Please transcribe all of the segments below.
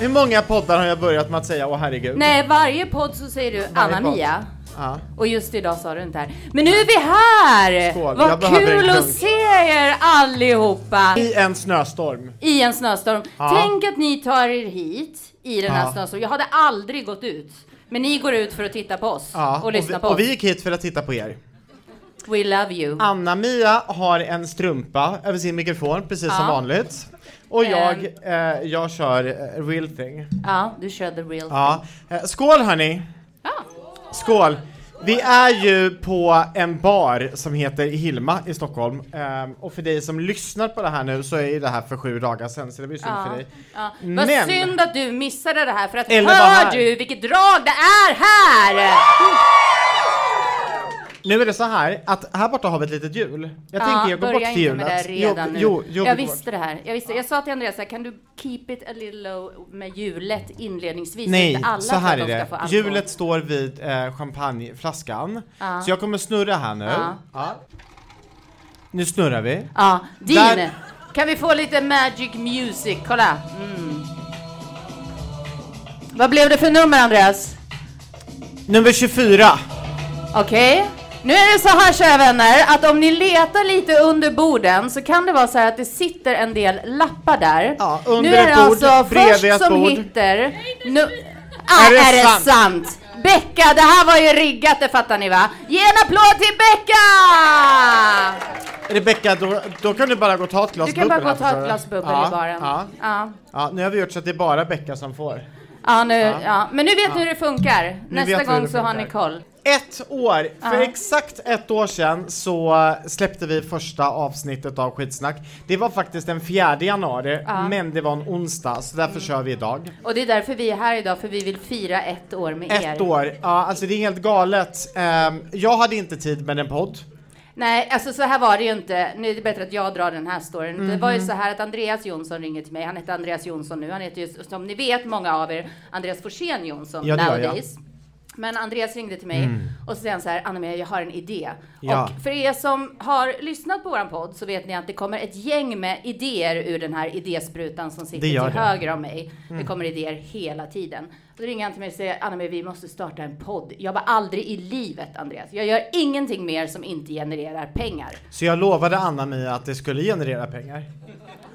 Hur många poddar har jag börjat med att säga åh herregud? nej, varje podd så säger du Anna-Mia. Ja. Och just idag sa du inte här. Men nu är vi här! Skål, jag Vad behöver en kul klunk. att se er allihopa! I en snöstorm. I en snöstorm. Ja. Tänk att ni tar er hit i den här Ja. snöstormen. Jag hade aldrig gått ut. Men ni går ut för att titta på oss Ja. och lyssna vi, på och oss. vi gick hit för att titta på er. We love you. Anna-Mia har en strumpa över sin mikrofon, precis som Ja. vanligt. Och Ehm. jag, eh, jag kör eh, real thing. Ja, du kör the real Ja. Eh, skål hörni! Ja. Skål! Vi är ju på en bar som heter Hilma i Stockholm. Ehm, och för dig som lyssnar på det här nu så är ju det här för sju dagar sedan, så det blir synd för dig. Ja. Vad Men- synd att du missade det här för att Eller var hör här. du vilket drag det är här! Nu är det så här att här borta har vi ett litet hjul. Jag tänker jag går börja bort till inte med hjulet. det redan jo, nu. jo, jo, jag visste det här. Jag, visste. jag sa till Andreas, här, kan du keep it a little low med hjulet inledningsvis? Nej, inte alla så här är det. Hjulet står vid eh, champagneflaskan. Ja. Så jag kommer snurra här nu. Ja. Ja. Nu snurrar vi. Ja, din. Där- Kan vi få lite magic music? Kolla. Mm. Vad blev det för nummer Andreas? Nummer 24. Okej. Nu är det så här kära vänner, att om ni letar lite under borden så kan det vara så här att det sitter en del lappar där. Ja, under nu är ett det bord, alltså först ett som bord. hittar... Nu... Ah, Är det är det sant? sant? Becka, det här var ju riggat, det fattar ni va? Ge en applåd till Becka! Rebecka, då, då kan du bara gå och ta ett glas Du kan bara bubbel gå och ta ett glas bubbel ja, i baren. Ja. Ja. ja, nu har vi gjort så att det är bara Becka som får. Ja, nu, ja. Men nu vet ni hur det funkar. Nu vet Nästa vi hur gång det så har funkar. ni koll. Ett år! För Ja. exakt ett år sedan så släppte vi första avsnittet av Skitsnack. Det var faktiskt den 4 januari, Ja. men det var en onsdag, så därför kör vi idag. Och det är därför vi är här idag, för vi vill fira ett år med er. Ett år, ja alltså det är helt galet. Ehm, jag hade inte tid med en podd. Nej, alltså så här var det ju inte. Nu är det bättre att jag drar den här storyn. Det var Mhm. ju så här att Andreas Jonsson ringer till mig. Han heter Andreas Jonsson nu. Han heter ju, som ni vet, många av er, Andreas Forsén Jonsson Ja, det gör jag. Men Andreas ringde till mig och så säger han så här, Anna-Maria, jag har en idé. Mm. Ja. Och för er som har lyssnat på våran podd så vet ni att det kommer ett gäng med idéer ur den här idésprutan som sitter till det. Mm. höger om mig. Det kommer idéer hela tiden. Och då ringer han till mig och säger, Anna-Maria, vi måste starta en podd. Jag bara, aldrig i livet, Andreas. Jag gör ingenting mer som inte genererar pengar. Så jag lovade Anna-Mia att det skulle generera pengar.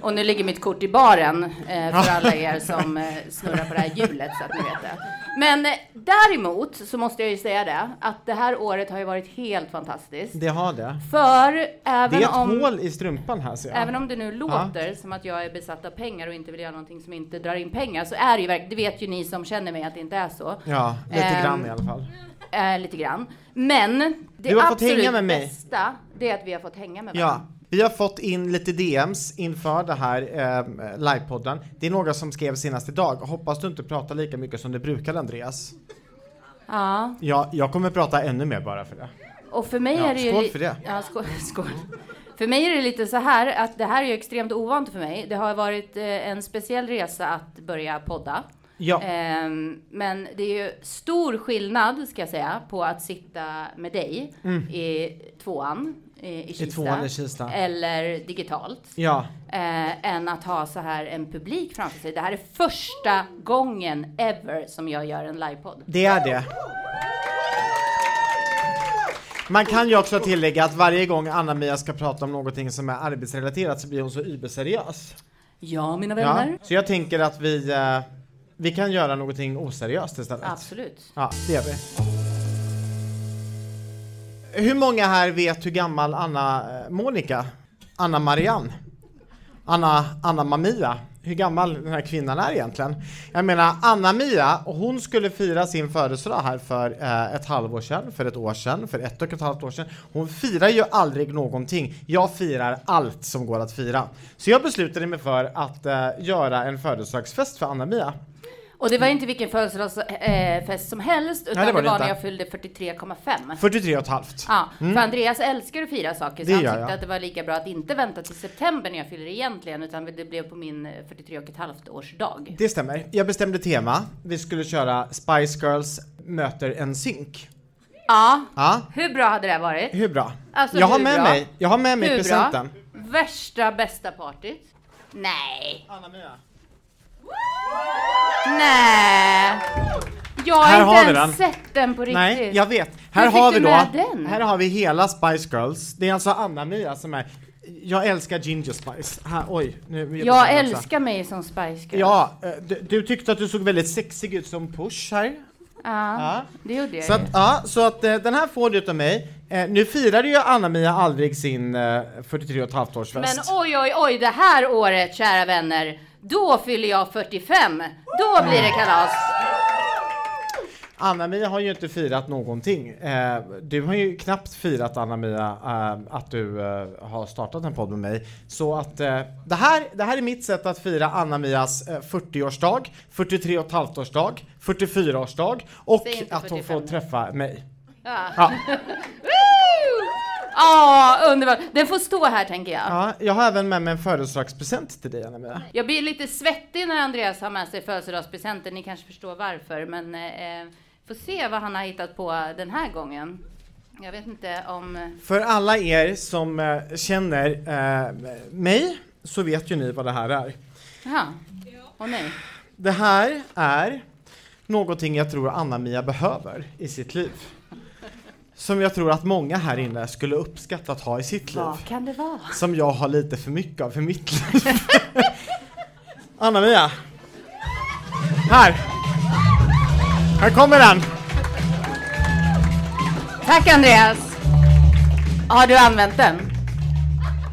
Och nu ligger mitt kort i baren eh, för alla er som eh, snurrar på det här hjulet så att ni vet det. Men eh, däremot så måste jag ju säga det att det här året har ju varit helt fantastiskt. Det har det. För Det även är ett om, hål i strumpan här ser jag. även om det nu låter som att jag är besatt av pengar och inte vill göra någonting som inte drar in pengar så är det ju verkligen, det vet ju ni som känner mig att det inte är så. Ja, lite Ehm, grann i alla fall. Eh, lite grann. Men det absolut bästa det är att vi har fått hänga med Ja, varandra. Vi har fått in lite DMs inför det här eh, livepodden. Det är några som skrev senast idag. Hoppas du inte pratar lika mycket som du brukar Andreas. Ja. Ja, jag kommer prata ännu mer bara för det. Och för mig Ja, är det ju... skål för det. Ja, skål, skål. För mig är det lite så här att det här är ju extremt ovant för mig. Det har varit eh, en speciell resa att börja podda. Ja, Ehm, men det är ju stor skillnad, ska jag säga, på att sitta med dig i tvåan i, i Kista. I Kista. Eller digitalt. ja. eh, än att ha så här en publik framför sig. Det här är första gången ever som jag gör en livepodd. Det är det. Man kan ju också tillägga att varje gång Anna-Mia ska prata om någonting som är arbetsrelaterat så blir hon så überseriös. Ja, mina Ja, vänner. så jag tänker att vi, eh, vi kan göra någonting oseriöst istället. Absolut. Ja, det gör vi. Hur många här vet hur gammal Anna eh, Monica, Anna Marianne, Anna, Anna Mamia, hur gammal den här kvinnan är egentligen? Jag menar, Anna-Mia, hon skulle fira sin födelsedag här för eh, ett halvår sedan, för ett år sedan, för ett och ett halvt år sedan. Hon firar ju aldrig någonting. Jag firar allt som går att fira. Så jag beslutade mig för att eh, göra en födelsedagsfest för Anna-Mia. Och det var inte vilken födelsedagsfest som helst, utan det det var var, det när inte. jag fyllde 43,5. 43 och ett halvt. Ja, för Andreas älskar att fira saker, så Det han tyckte jag. att det var lika bra att inte vänta till september när jag fyller egentligen, utan det blev på min 43 och ett halvt årsdag. Det stämmer. Jag bestämde tema. Vi skulle köra Spice Girls möter en synk. Ja, Ja, hur bra hade det varit? hur bra? Alltså, jag har hur med bra? mig, jag har med mig Hur presenten. bra? Värsta bästa partyt? Nej. Anna-Mia. Nej. Jag Här har har inte vi ens den. sett den på riktigt. Nej, jag vet. Här Hur fick har du vi då, med den? här har vi hela Spice Girls. Det är alltså Anna-Mia som är, jag älskar Ginger Spice. Här, oj, nu Jag också. älskar mig som Spice Girl. Ja, eh, du, du tyckte att du såg väldigt sexig ut som Push här. Ja, Ja. det gjorde jag Så att, ju. ja, så att eh, den här får du utav mig. Eh, nu firade ju Anna-Mia aldrig sin eh, 43 och ett halvt årsfest. Men oj, oj, oj, det här året, kära vänner, då fyller jag 45. Då blir det kalas. Anna-Mia har ju inte firat någonting. Eh, du har ju knappt firat Anna-Mia eh, att du eh, har startat en podd med mig. Så att eh, det, här, det här är mitt sätt att fira Anna-Mias eh, 40-årsdag, 43 och ett halvt årsdag, 44-årsdag och att hon 45. får träffa mig. Ja. Ja. Ah, underbart. Den får stå här, tänker jag. Ja, jag har även med mig en födelsedagspresent till dig Anna-Mia. Jag blir lite svettig när Andreas har med sig födelsedagspresenter. Ni kanske förstår varför, men eh, får se vad han har hittat på den här gången. Jag vet inte om... För alla er som eh, känner eh, mig så vet ju ni vad det här är. Jaha. Åh nej. Det här är någonting jag tror Anna-Mia behöver i sitt liv. Som jag tror att många här inne skulle uppskatta att ha i sitt liv. Vad kan det vara? Som jag har lite för mycket av i mitt liv. Anna-Mia. Här. Här kommer den. Tack Andreas! Har du använt den?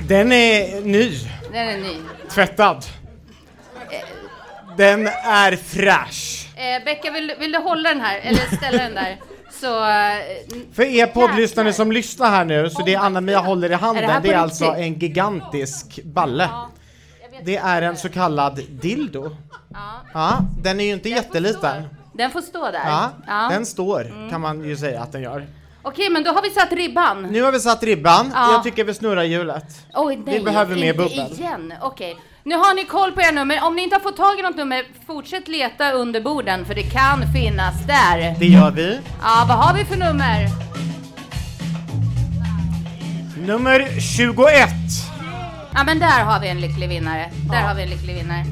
Den är ny, Den är ny. tvättad. Den är fräsch. Eh, Becka, vill, vill du hålla den här? Eller ställa den där? Så... Eh, För er poddlyssnare som lyssnar här nu, så det Anna-Mia håller i handen, det det är alltså en gigantisk balle. Det är en så kallad dildo. ja. Ja, den är ju inte jätteliten. Den får stå där. Ja, Ja. den står, kan man ju säga att den gör. Okej, men då har vi satt ribban. Nu har vi satt ribban, Ja. jag tycker vi snurrar hjulet. Oj, nej, behöver mer bubbel. igen. Okej. Nu har ni koll på era nummer. Om ni inte har fått tag i något nummer, fortsätt leta under borden, för det kan finnas där. Det gör vi. Ja, vad har vi för nummer? Nummer 21. Ja, men där har vi en lycklig vinnare. Där har vi en lycklig vinnare.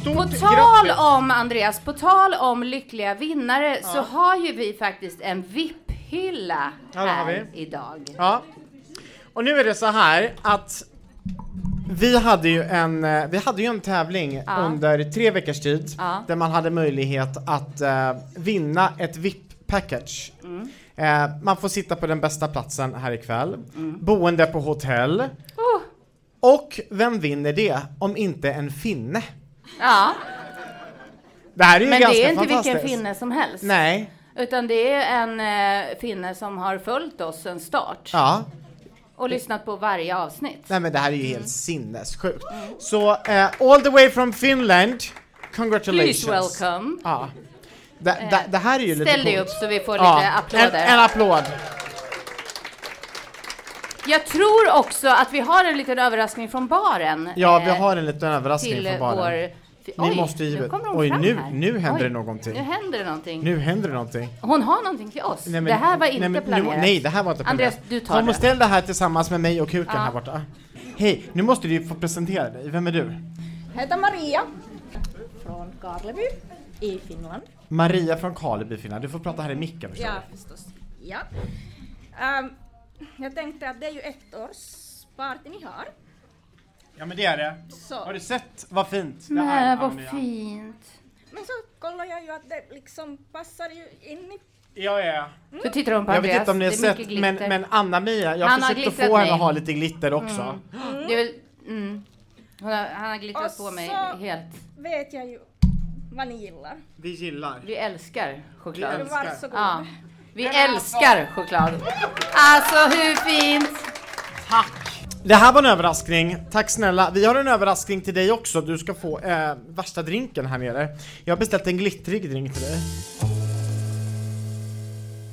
Stort På tal grattis. om, Andreas, på tal om lyckliga vinnare så har ju vi faktiskt en VIP-hylla Ja, här idag. Ja. Och nu är det så här att vi hade ju en, eh, vi hade ju en tävling Ja. under tre veckors tid Ja. där man hade möjlighet att eh, vinna ett VIP-package. Mm. Eh, man får sitta på den bästa platsen här ikväll, Mm. boende på hotell Oh. och vem vinner det om inte en finne? Ja, Det här är ju men ganska det är inte vilken finne som helst. Nej, Utan det är en eh, finne som har följt oss sen start ja. Och lyssnat på varje avsnitt. Nej men det här är ju Mm. helt sinnessjukt. Så eh, all the way from Finland, congratulations. Please welcome. Ja. Det, det, det här är ju lite Ställ dig coolt. upp så vi får lite Ja, applåder. En, en applåd. Jag tror också att vi har en liten överraskning från baren. Ja, vi eh, har en liten överraskning till från baren. Ni Oj, måste ju- nu kommer hon oj, fram nu- här. nu händer Oj, det någonting. Nu händer det någonting. Nu händer det någonting. Hon har någonting till oss. Nej, men- det här var inte nej, men nu- planerat. nej, det här var inte planerat. Andreas, du tar Kom och ställ det här tillsammans med mig och kuken Ja. här borta. Hej, nu måste du få presentera dig. Vem är du? Jag heter Maria från Karleby i Finland. Maria från Karleby, Finland. Du får prata här i micken förstår Ja, förstås. Ja. Ehm, jag tänkte att det är ju ett års party ni har. Ja, men det är det. Så. Har du sett vad fint det Nej, är? vad fint. Men så kollar jag ju att det liksom passar ju in i... Ja, ja. Så tittar hon på Jag vet Andreas. inte om ni har sett, men, men Anna-Mia, jag har Han har försökt att glittrat få henne att ha lite glitter också. Det är väl, mm. Hon har, han har glittrat Och på mig helt. Vet jag ju vad ni gillar. Vi gillar. Vi älskar Vi choklad. älskar. Varsågod. Ja. Vi älskar choklad. Alltså hur fint? Det här var en överraskning, tack snälla. Vi har en överraskning till dig också, du ska få eh, värsta drinken här nere. Jag har beställt en glittrig drink till dig.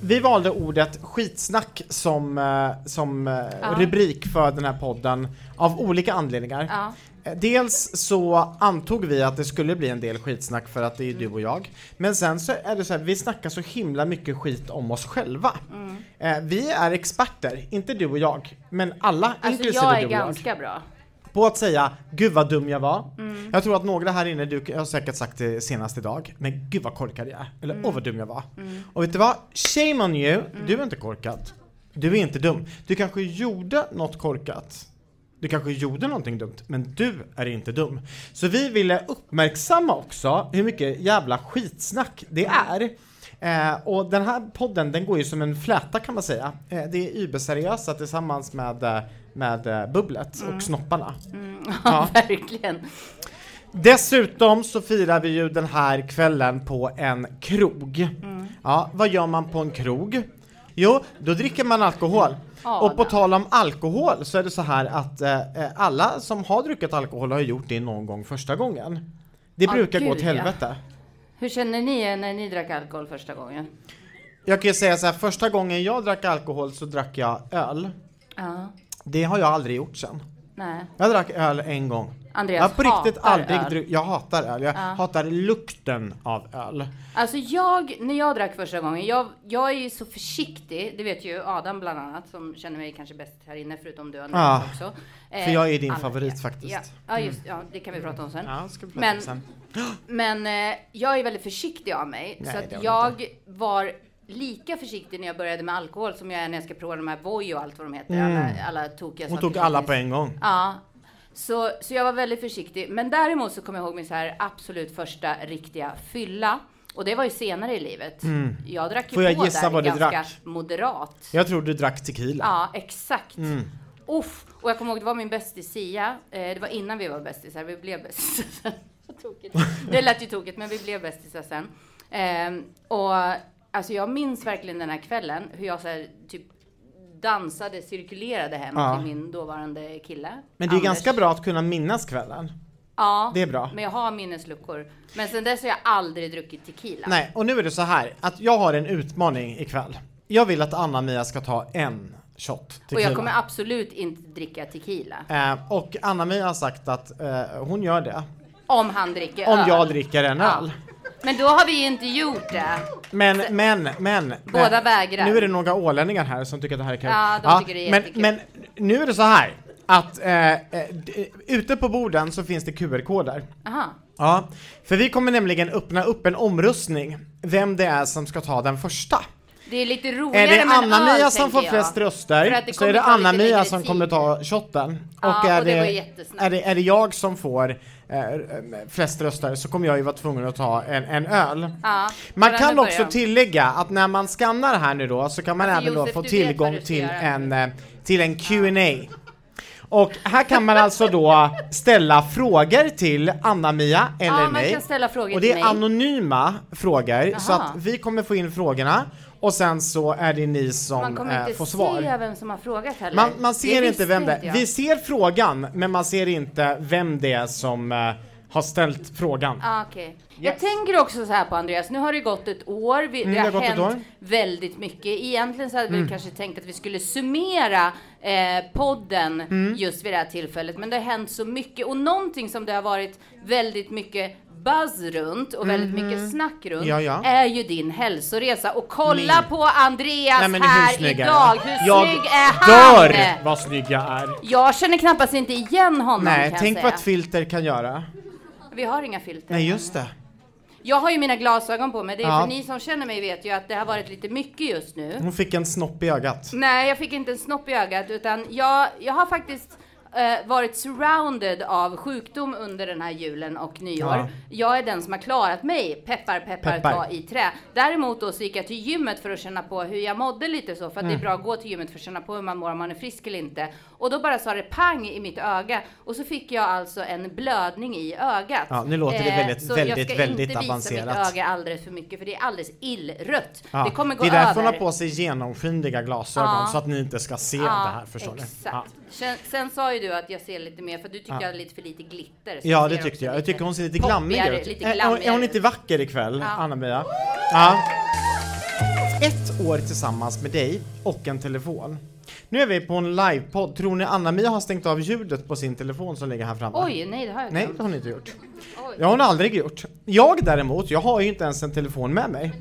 Vi valde ordet skitsnack som, eh, som eh, Ja. rubrik för den här podden av olika anledningar. Ja. Eh, Dels så antog vi att det skulle bli en del skitsnack för att det är du och jag. Men sen så är det så här, vi snackar så himla mycket skit om oss själva. Mm. Eh, vi är experter, inte du och jag, men alla Alltså inklusive jag du är och jag. ganska bra. på att säga gud vad dum jag var. Jag tror att några här inne, du jag har säkert sagt det senast idag, men gud vad korkad jag är. Eller åh vad dum jag var. Och vet du vad? Shame on you, du är inte korkad. Du är inte dum. Du kanske gjorde något korkat. Du kanske gjorde någonting dumt, men du är inte dum. Så vi ville uppmärksamma också hur mycket jävla skitsnack det är. Eh, och den här podden den går ju som en fläta kan man säga. Eh, det är überseriösa tillsammans med, eh, med eh, bubblet och snopparna. Ja, verkligen. Dessutom så firar vi ju den här kvällen på en krog. Ja, vad gör man på en krog? Jo, då dricker man alkohol. Ja, och på tal om alkohol så är det så här att eh, eh, alla som har druckit alkohol har gjort det någon gång första gången. Det Ja, brukar gå gud, åt ja. helvete. Hur känner ni er när ni drack alkohol första gången? Jag kan ju säga så här, första gången jag drack alkohol så drack jag öl. Ja, Det har jag aldrig gjort sen. nej. Jag drack öl en gång. Andreas jag på riktigt hatar aldrig öl. jag hatar öl. Jag Ja. hatar lukten av öl. Alltså jag, när jag drack första gången, jag, jag är ju så försiktig, det vet ju Adam bland annat som känner mig kanske bäst här inne förutom du Andreas Ja, också. För jag är din alla- favorit faktiskt. Ja, ja, just ja, det kan vi prata om sen. Ja, ska vi prata Men- om sen. Men eh, jag är väldigt försiktig av mig, Nej, så att jag var lika försiktig när jag började med alkohol som jag är när jag ska prova de här Voi och allt vad de heter, alla, alla tokiga Mm. Hon tog alla på en gång. Ja, så, så jag var väldigt försiktig. Men däremot så kommer jag ihåg min så här absolut första riktiga fylla. Och det var ju senare i livet. Jag drack ju Mm. Får jag på gissa där vad du ganska drack? moderat. Jag tror du drack tequila. Ja, exakt. Mm. Uff. Och jag kommer ihåg, det var min bästis Sia. Eh, det var innan vi var bästisar. Vi blev bästisar sen. Det lät ju tokigt, men vi blev bästisar sen. Ehm, och alltså jag minns verkligen den här kvällen, hur jag så här, typ dansade, cirkulerade hem Ja. till min dåvarande kille. Men det är Anders. ganska bra att kunna minnas kvällen. Ja, Det är bra. men jag har minnesluckor. Men sen dess har jag aldrig druckit tequila. Nej, och nu är det så här att jag har en utmaning ikväll. Jag vill att Anna-Mia ska ta en shot och tequila. jag kommer absolut inte dricka tequila. eh, och Anna-Mia har sagt att eh, hon gör det. Om han dricker Om öl. jag dricker en Ja. öl. Men då har vi inte gjort det. Men, men, men. Båda eh, vägrar. Nu är det några ålänningar här som tycker att det här är kul. Ja, de tycker det är men, jättekul. men nu är det så här att eh, eh, ute på borden så finns det QR-koder. Aha. Ja, för vi kommer nämligen öppna upp en omröstning vem det är som ska ta den första. Det är lite roligare Är det Anna-Mia som får flest röster så är det Anna-Mia som kommer ta shotten. Ja, är, och det det, är, det, är det jag som får eh, flest röster så kommer jag ju vara tvungen att ta en, en öl. Ja, Man kan också börja. tillägga att när man skannar här nu då så kan man Alltså, även då Josef, få vet vad tillgång till en, eh, till en Q&A. Och här kan man alltså då ställa frågor till Anna-Mia eller Ja, mig. Och det är mig. anonyma frågor så Jaha. att vi kommer få in frågorna och sen så är det ni som Man kommer eh, inte får svar. se vem som har frågat heller. Man, man ser inte vem det är. Vi ser frågan, men man ser inte vem det är som eh, har ställt frågan. Ah, okej. Jag tänker också så här på Andreas, nu har det gått ett år, vi, Mm, det det har har gått ett hänt år. Mm. väldigt mycket. Egentligen så hade vi kanske tänkt att vi skulle summera eh, podden Mm. just vid det här tillfället, men det har hänt så mycket och någonting som det har varit väldigt mycket buzz runt och väldigt mycket snack runt Mhm. Ja, ja. är ju din hälsoresa. Och kolla Min. på Andreas Nej, här idag, jag? hur jag snygg är han? dör vad snygg jag är. Jag känner knappast inte igen honom Nej, tänk jag vad ett filter kan göra. Vi har inga filter. Nej, just det. Jag har ju mina glasögon på mig, det är Ja. för ni som känner mig vet ju att det har varit lite mycket just nu. Hon fick en snopp i ögat. Nej, jag fick inte en snopp i ögat utan jag, jag har faktiskt eh, varit surrounded av sjukdom under den här julen och nyår. Ja. Jag är den som har klarat mig, peppar peppar, Peppar. ta i trä. Däremot då så gick jag till gymmet för att känna på hur jag mådde lite så, för att det är Mm. bra att gå till gymmet för att känna på hur man mår, om man är frisk eller inte. Och då bara sa det pang i mitt öga och så fick jag alltså en blödning i ögat. Ja, nu låter det väldigt, så väldigt, jag ska väldigt inte visa mitt öga alldeles för mycket för det är alldeles illrött. Ja, Det kommer gå det är därför hon över. har på sig genomskinliga glasögon Ja. så att ni inte ska se det här förstår ni. exakt. Ja. Sen, sen sa ju du att jag ser lite mer, för du tyckte jag hade lite för lite glitter. Ja, det tyckte jag. Jag tycker hon ser lite glammig ut. Lite Är, hon, glammigare. är hon inte vacker ikväll, Ja. Anna-Mia? Ja. Ett år tillsammans med dig och en telefon. Nu är vi på en livepodd. Tror ni Anna-Mia har stängt av ljudet på sin telefon som ligger här framme? Oj, nej det har jag Nej, glömt. det har hon inte gjort. Oj. Det har hon aldrig gjort. Jag däremot, jag har ju inte ens en telefon med mig.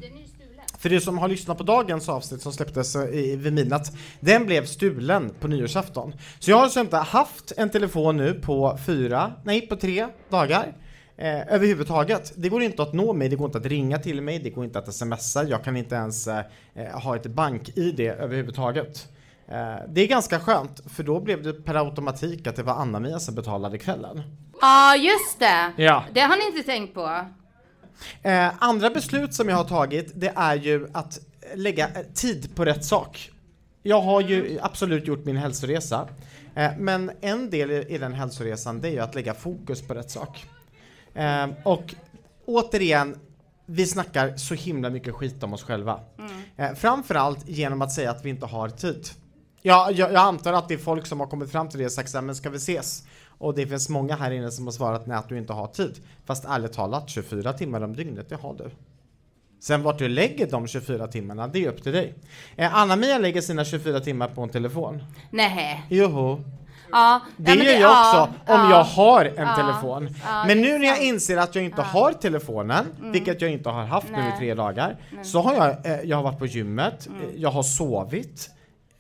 För du som har lyssnat på dagens avsnitt som släpptes eh, i, vid midnatt, den blev stulen på nyårsafton. Så jag har alltså inte haft en telefon nu på fyra, nej på tre dagar. Eh, överhuvudtaget. Det går inte att nå mig, det går inte att ringa till mig, det går inte att smsa, jag kan inte ens eh ha ett bank-id överhuvudtaget. Eh, det är ganska skönt, för då blev det per automatik att det var Anna-Mia som betalade kvällen. Ja, ah, just det! Ja. Det har ni inte tänkt på. Eh, andra beslut som jag har tagit, det är ju att lägga tid på rätt sak. Jag har ju absolut gjort min hälsoresa, eh, men en del i den hälsoresan det är ju att lägga fokus på rätt sak. Eh, och återigen, vi snackar så himla mycket skit om oss själva. Mm. Eh, framförallt genom att säga att vi inte har tid. Ja, jag, jag, antar att det är folk som har kommit fram till det och sagt men ska vi ses? Och det finns många här inne som har svarat nej att du inte har tid. Fast ärligt talat, 24 timmar om dygnet, det har du. Sen vart du lägger de 24 timmarna, det är upp till dig. Eh, Anna-Mia lägger sina 24 timmar på en telefon. Nej. Joho. Ja, det gör jag ja, också ja, om jag har en ja, telefon. Men nu när jag inser att jag inte har telefonen, mm. vilket jag inte har haft Nej. nu i tre dagar, Nej. så har jag, eh, jag har varit på gymmet, mm. jag har sovit,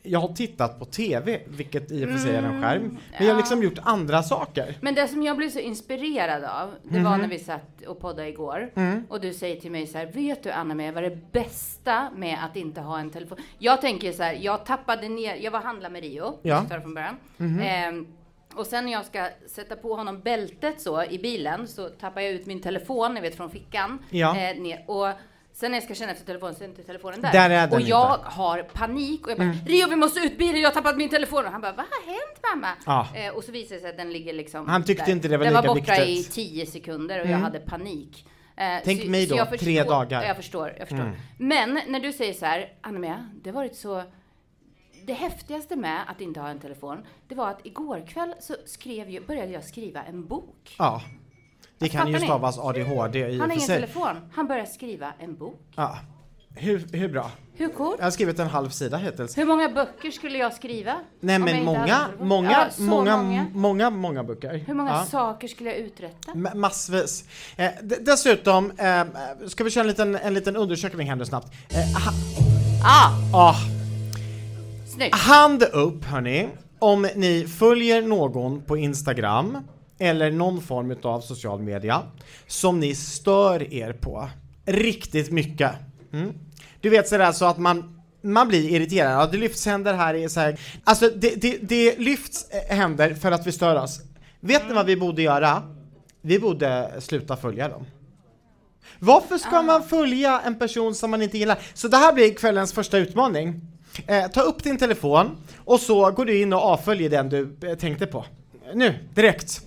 jag har tittat på TV, vilket i och för sig är en mm, skärm, men ja. jag har liksom gjort andra saker. Men det som jag blev så inspirerad av, det mm. var mhm. när vi satt och poddade igår, mm. och du säger till mig så här, vet du Anna med vad det bästa med att inte ha en telefon? Jag tänker så här, jag tappade ner, jag var handla med Rio, ja. från början. Mm. Eh, och sen när jag ska sätta på honom bältet så i bilen så tappar jag ut min telefon, ni vet från fickan. Ja. Eh, ner, och Sen när jag ska känna efter telefonen så är inte telefonen där. där är den och jag inte. har panik och jag bara mm. Rio vi måste ut bilen, jag har tappat min telefon. Och han bara vad har hänt mamma? Ah. Eh, och så visar det sig att den ligger liksom Han tyckte där. inte det var den lika viktigt. Den var borta viktigt. i tio sekunder och mm. jag hade panik. Eh, Tänk så, mig då, förstår, tre dagar. Jag förstår, jag förstår. Mm. Men när du säger så här, Anna-Mia, det har varit så det häftigaste med att inte ha en telefon, det var att igår kväll så skrev jag, började jag skriva en bok. Ja. Det kan ju stavas ADHD i Han har ingen telefon. Han börjar skriva en bok. Ja. Hur, hur bra? Hur coolt? Jag har skrivit en halv sida hittills. Hur många böcker skulle jag skriva? Nej men många, många, ja, många, många, många, många böcker. Hur många ja. saker skulle jag uträtta? M massvis. Eh, dessutom, eh, ska vi köra en liten, en liten undersökning här nu snabbt. Eh, ah! ah. Snyggt. Hand upp hörni, om ni följer någon på Instagram eller någon form av social media som ni stör er på riktigt mycket. Mm. Du vet sådär så att man man blir irriterad, ja, det lyfts händer här i så här. Alltså det, det, det lyfts händer för att vi stör oss. Vet ni vad vi borde göra? Vi borde sluta följa dem. Varför ska ah. man följa en person som man inte gillar? Så det här blir kvällens första utmaning. Eh, ta upp din telefon och så går du in och avföljer den du eh, tänkte på. Nu, direkt.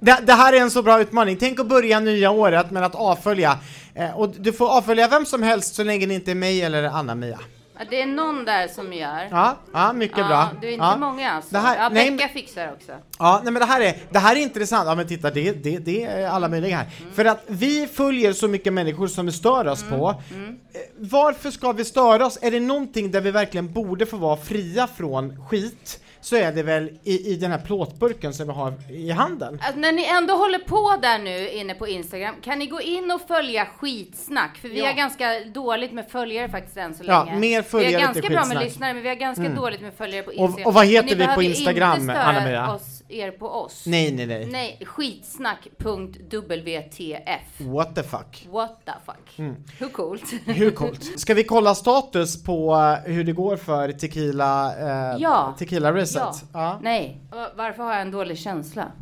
Det, det, här är en så bra utmaning. Tänk att börja nya året med att avfölja. Eh, och du får avfölja vem som helst så länge det inte är mig eller Anna-Mia. Ja, det är någon där som gör. Ja, ja mycket ja, bra. Det är inte ja. många alltså. Det här, ja, nej, Becka fixar också. Ja, nej men det här är, det här är intressant. Ja men titta, det, det, det är alla möjliga här. Mm. För att vi följer så mycket människor som vi stör oss mm. på. Mm. Eh, varför ska vi störa oss? Är det någonting där vi verkligen borde få vara fria från skit? Så är det väl i, i den här plåtburken som vi har i handen. Alltså, när ni ändå håller på där nu inne på Instagram, kan ni gå in och följa skitsnack? För vi ja. har ganska dåligt med följare faktiskt än så länge. Ja, mer följare Vi har ganska bra med lyssnare, men vi har ganska mm. dåligt med följare på Instagram. Och, och vad heter vi på Instagram, Anna-Mia? Er på oss. Nej, nej, nej. Nej, skitsnack.wtf. What the fuck? What the fuck? Mm. Hur coolt? Hur coolt? Ska vi kolla status på uh, hur det går för tequila, uh, ja. tequila racet? Ja. ja. Nej. Varför har jag en dålig känsla?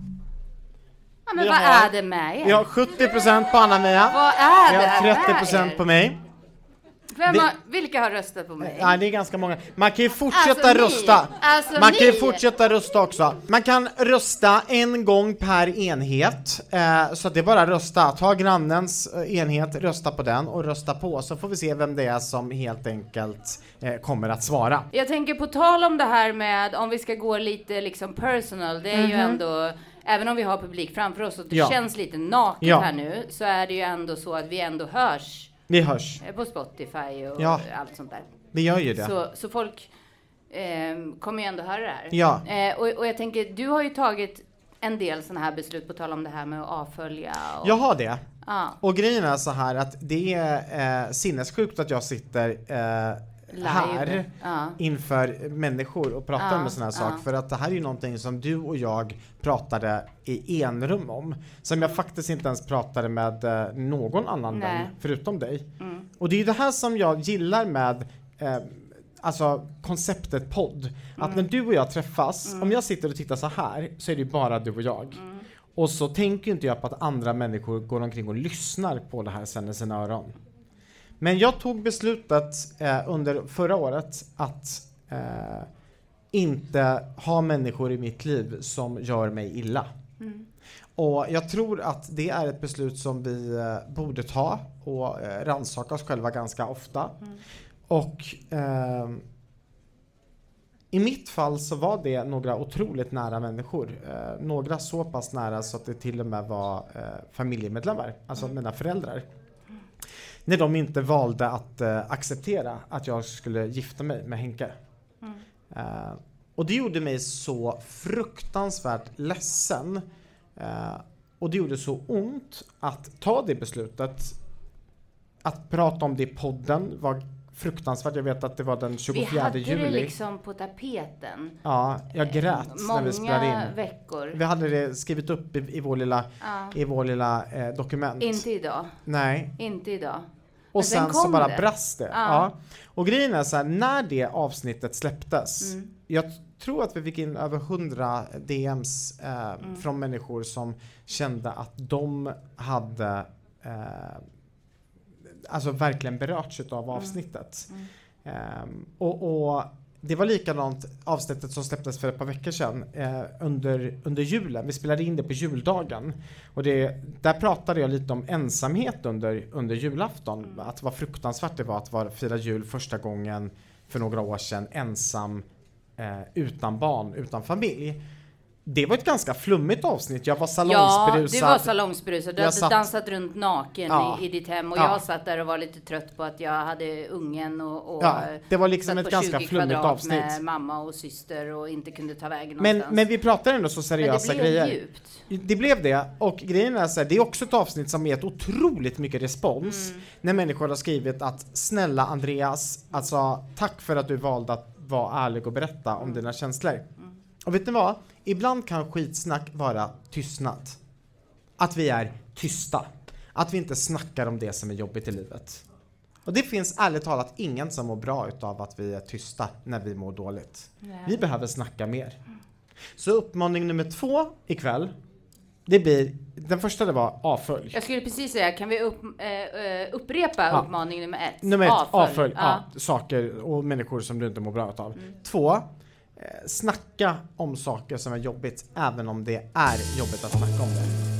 Ja, men vi vad har, är det med er? Vi har 70% på Anna-Mia. Vad är det Vi har 30% på mig. Vem har, vilka har röstat på mig? Nej, det är ganska många. Man kan ju fortsätta alltså, rösta. Alltså, man kan ju fortsätta rösta också. Man kan rösta en gång per enhet. Eh, så det är bara rösta. Ta grannens eh, enhet, rösta på den och rösta på så får vi se vem det är som helt enkelt eh, kommer att svara. Jag tänker på tal om det här med om vi ska gå lite liksom personal. Det är mm -hmm. ju mhm. ändå Även om vi har publik framför oss och det ja. känns lite naket ja. här nu så är det ju ändå så att vi ändå hörs vi hörs. Eh, på Spotify och ja. allt sånt där. Vi gör ju det. Så, så folk eh, kommer ju ändå höra det här. Ja. Eh, och, och jag tänker, du har ju tagit en del sådana här beslut på tal om det här med att avfölja. Och, jag har det. Ja, Och grejen är så här att det är eh, sinnessjukt att jag sitter eh, live. här Ja. inför människor och pratar Ja, med sådana här ja. saker. För att det här är ju någonting som du och jag pratade i enrum om. Som jag faktiskt inte ens pratade med eh, någon annan Nej. vän förutom dig. Mm. Och det är ju det här som jag gillar med eh, Alltså konceptet podd. Att Mm. när du och jag träffas, om jag sitter och tittar så här så är det ju bara du och jag. Mm. Och så tänker inte jag på att andra människor går omkring och lyssnar på det här sen i sina öron. Men jag tog beslutet eh, under förra året att eh, inte ha människor i mitt liv som gör mig illa. Mm. Och jag tror att det är ett beslut som vi eh, borde ta och eh, rannsaka oss själva ganska ofta. Mm. Och ehm, i mitt fall så var det några otroligt nära människor. Eh, några så pass nära så att det till och med var eh, familjemedlemmar, alltså mina föräldrar. När de inte valde att eh, acceptera att jag skulle gifta mig med Henke. Mm. Eh, och det gjorde mig så fruktansvärt ledsen. Eh, och det gjorde så ont att ta det beslutet. Att prata om det i podden var fruktansvärt. Jag vet att det var den 24 Vi hade juli. det liksom på tapeten. Ja, jag grät när vi spelade Många in. veckor. Vi hade det skrivit upp i, i vår lilla, Ja. i vår lilla eh, dokument. Inte idag. Nej. Inte idag. Och sen sen så bara det. brast det. Ja. Ja. Och grejen är så här, när det avsnittet släpptes, Mm. jag tror att vi fick in över 100 DMs eh, Mm. från människor som kände att de hade eh, alltså verkligen berörts utav Mm. avsnittet. Ehm, och, och det var likadant avsnittet som släpptes för ett par veckor sedan eh, under, under julen. Vi spelade in det på juldagen. Och det, där pratade jag lite om ensamhet under, under julafton. Att vad fruktansvärt det var att vara, fira jul första gången för några år sedan ensam eh, utan barn, utan familj. Det var ett ganska flummigt avsnitt. Jag var Ja, salongsberusad. du var salongsberusad. Du Jag hade satt- dansat runt naken Ja. i, i ditt hem och Ja. jag satt där och var lite trött på att jag hade ungen och, och Ja, det var liksom ett ganska 20 flummigt avsnitt. med mamma och syster och inte kunde ta vägen Men, någonstans. men vi pratar ändå så Men seriösa det blev grejer. djupt. Det blev det, och grejen är så här, det är också ett avsnitt som gett otroligt mycket respons Mm. när människor har skrivit att snälla Andreas, alltså tack för att du valde att vara ärlig och berätta Mm. om dina känslor. Och vet ni vad? Ibland kan skitsnack vara tystnad. Att vi är tysta. Att vi inte snackar om det som är jobbigt i livet. Och det finns ärligt talat ingen som mår bra utav att vi är tysta när vi mår dåligt. Vi behöver snacka mer. Så uppmaning nummer två ikväll, det blir, den första det var avfölj. Jag skulle precis säga, kan vi upp, eh, eh, upprepa Ja. uppmaning nummer ett? Nummer ett, avfölj. Ja. Mm. Ja, saker och människor som du inte mår bra utav. Två, eh, snacka om saker som är jobbigt, även om det är jobbigt att snacka om det.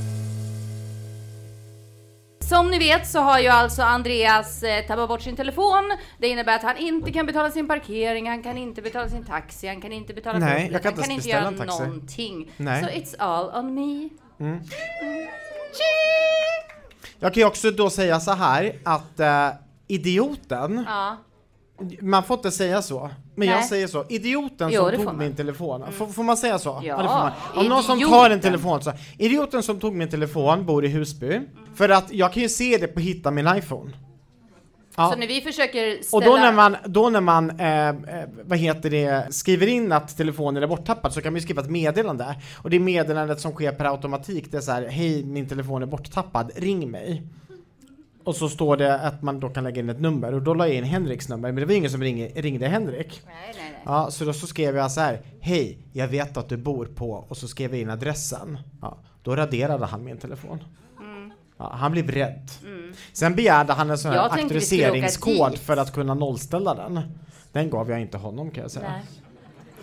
Som ni vet så har ju alltså Andreas eh, tappat bort sin telefon. Det innebär att han inte kan betala sin parkering, han kan inte betala sin taxi, han kan inte betala Nej, bussen, jag kan han kan inte göra någonting. Nej. Så it's all on me. Jag kan ju också då säga så här att eh, idioten, Ja. Man får inte säga så, men jag Nej. säger så. Idioten Jo, som tog min telefon. Får, får man säga så? Ja, man. Om någon som tar en idioten. telefon så. Idioten som tog min telefon bor i Husby. För att jag kan ju se det på Hitta min iPhone. Ja. Så när vi försöker ställa... Och då när man, då när man eh, eh, vad heter det, skriver in att telefonen är borttappad så kan man ju skriva ett meddelande. Och det meddelandet som sker per automatik det är så här, hej min telefon är borttappad, ring mig. Och så står det att man då kan lägga in ett nummer och då la jag in Henriks nummer men det var ingen som ring, ringde Henrik. Nej, nej, nej. Ja, så då så skrev jag så här, hej jag vet att du bor på och så skrev jag in adressen. Ja, då raderade han min telefon. Ja, han blev rädd. Sen begärde han en sån här auktoriseringskod för att kunna nollställa den. Den gav jag inte honom kan jag säga. Nej.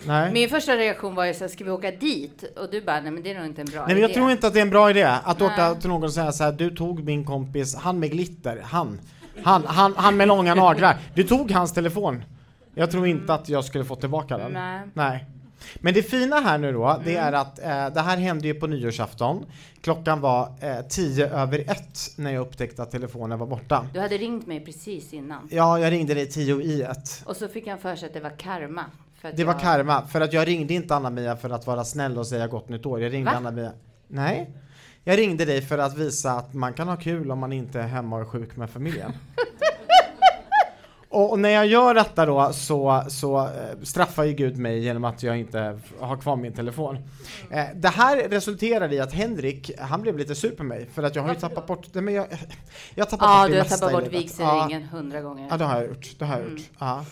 Nej. Min första reaktion var ju såhär, ska vi åka dit? Och du bara, nej men det är nog inte en bra Nej men jag idé. tror inte att det är en bra idé att Nej. åka till någon och säga så här, du tog min kompis, han med glitter, han. Han, han, han med långa naglar. Du tog hans telefon. Jag tror inte att jag skulle få tillbaka den. Nej. Nej. Men det fina här nu då, det Mm. är att eh, det här hände ju på nyårsafton. Klockan var eh, tio över ett när jag upptäckte att telefonen var borta. Du hade ringt mig precis innan. Ja, jag ringde dig tio i ett. Och så fick han för sig att det var karma. Det var jag... karma, för att jag ringde inte Anna-Mia för att vara snäll och säga gott nytt år. Jag ringde? Anna-Mia. Nej. Jag ringde dig för att visa att man kan ha kul om man inte är hemma och är sjuk med familjen. Och och när jag gör detta då så, så eh, straffar ju Gud mig genom att jag inte har kvar min telefon. Eh, det här resulterar i att Henrik, han blev lite sur på mig för att jag har ju tappat bort, nej, men jag, jag tappat Ja, bort det du har mesta tappat bort vigselringen hundra gånger. Ja, det har jag gjort. Det har jag gjort. Ja.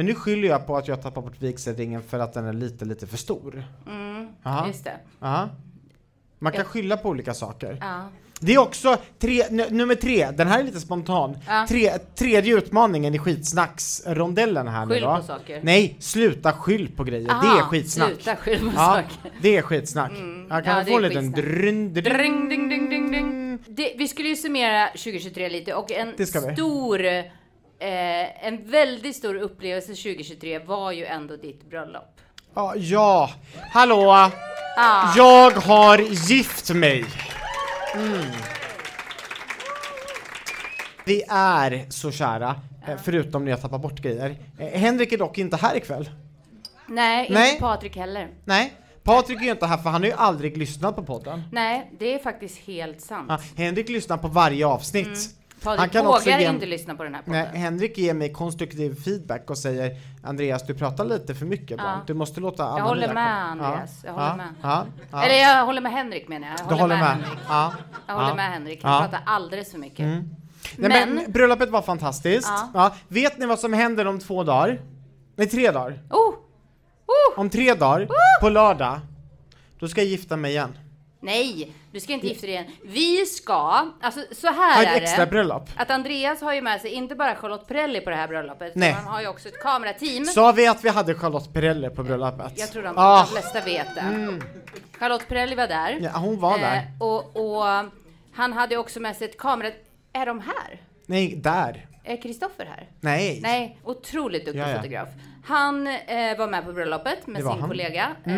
Men nu skyller jag på att jag tappar bort vigselringen för att den är lite, lite för stor. Mm, Ja. just det. Ja. Man kan skylla på olika saker. Ja. Det är också tre, nummer tre, den här är lite spontan. Ja. Tre, tredje utmaningen i skitsnacksrondellen här nu Skyll då. på saker. Nej, sluta skyll på grejer. det Aha, är skitsnack. Sluta skyll på Ja, saker. det är skitsnack. Mm. Jag kan Ja, det få en liten dryn, dryn. Dring, ding, ding, ding, ding. Det, vi skulle ju summera 2023 lite och en Det ska vi. stor, eh, en väldigt stor upplevelse 2023 var ju ändå ditt bröllop. Ja, ja, hallå! Ah. Jag har gift mig! Mm. Vi är så kära, eh, förutom när jag tappar bort grejer. Eh, Henrik är dock inte här ikväll. Nej, Nej. inte Patrik heller. Nej, Patrik är ju inte här för han har ju aldrig lyssnat på podden. Nej, det är faktiskt helt sant. Ja, Henrik lyssnar på varje avsnitt. Han Patrik kan också vågar ge- inte lyssna på den här Nej, podden. Henrik ger mig konstruktiv feedback och säger Andreas, du pratar lite för mycket ibland. Ja. Du måste låta alla Jag håller med, komma." Andreas. Jag håller ja, med. Ja. Eller jag håller med Henrik menar jag. Jag du håller med? Henrik. Ja. Jag håller med Henrik. Han. Mm. pratar alldeles för mycket. Nej, Men- men, bröllopet var fantastiskt. Vet ni vad som händer om två dagar? Nej, tre dagar. Oh! Oh! Om tre dagar, på lördag, då ska jag gifta mig igen. Nej, du ska inte gifta dig igen. Vi ska, alltså så här Ha är ett extra det. bröllop. Att Andreas har ju med sig inte bara Charlotte Perrelli på det här bröllopet, Nej. han har ju också ett kamerateam. Sa vi att vi hade Charlotte Perrelli på bröllopet? Jag tror de, Ah, de flesta vet det. Charlotte Perrelli var där. Ja, hon var där. Eh, och, och han hade också med sig ett kamera... Är de här? Nej, där. Är Kristoffer här? Nej. Nej, otroligt duktig Ja, ja. fotograf. Han eh, var med på bröllopet med sin han. kollega eh,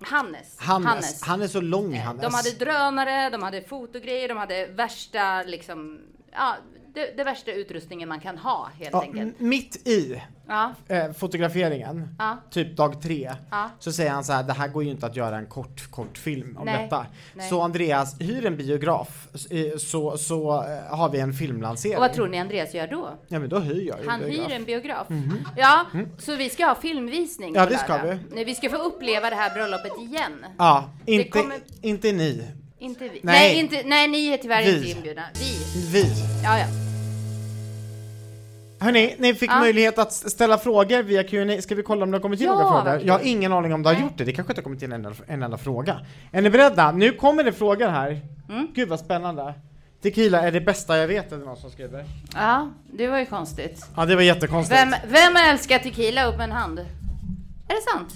Hannes. Hannes. Han är så lång, Hannes. De hade drönare, de hade fotogrejer, de hade värsta liksom, ja, det, det värsta utrustningen man kan ha helt ja, enkelt. mitt i Ja, eh, fotograferingen, Ja. typ dag tre, så säger han så här, det här går ju inte att göra en kort, kort film om Nej. detta. Nej. Så Andreas, hyr en biograf, så, så eh, har vi en filmlansering. och vad tror ni Andreas gör då? Ja men då hyr jag ju Han biograf. hyr en biograf. Ja, så vi ska ha filmvisning. Ja, det ska vi. Nej, vi ska få uppleva det här bröllopet igen. Ja, inte, kommer- inte ni, Inte vi. Nej, Nej. inte, nej ni är tyvärr Vi. inte inbjudna. Vi. vi. Ja, ja. Hörni, ni fick Ja. möjlighet att ställa frågor via Q&A. Ska vi kolla om det har kommit in Ja, några frågor? Jag har ingen aning om det har Nej. gjort det. Det kanske inte har kommit in en en enda fråga. Är ni beredda? Nu kommer det frågor här. Mm. Gud vad spännande. Tequila är det bästa jag vet, är det någon som skriver. Ja, det var ju konstigt. Ja, det var jättekonstigt. Vem, vem älskar tequila? Upp med en hand. Är det sant?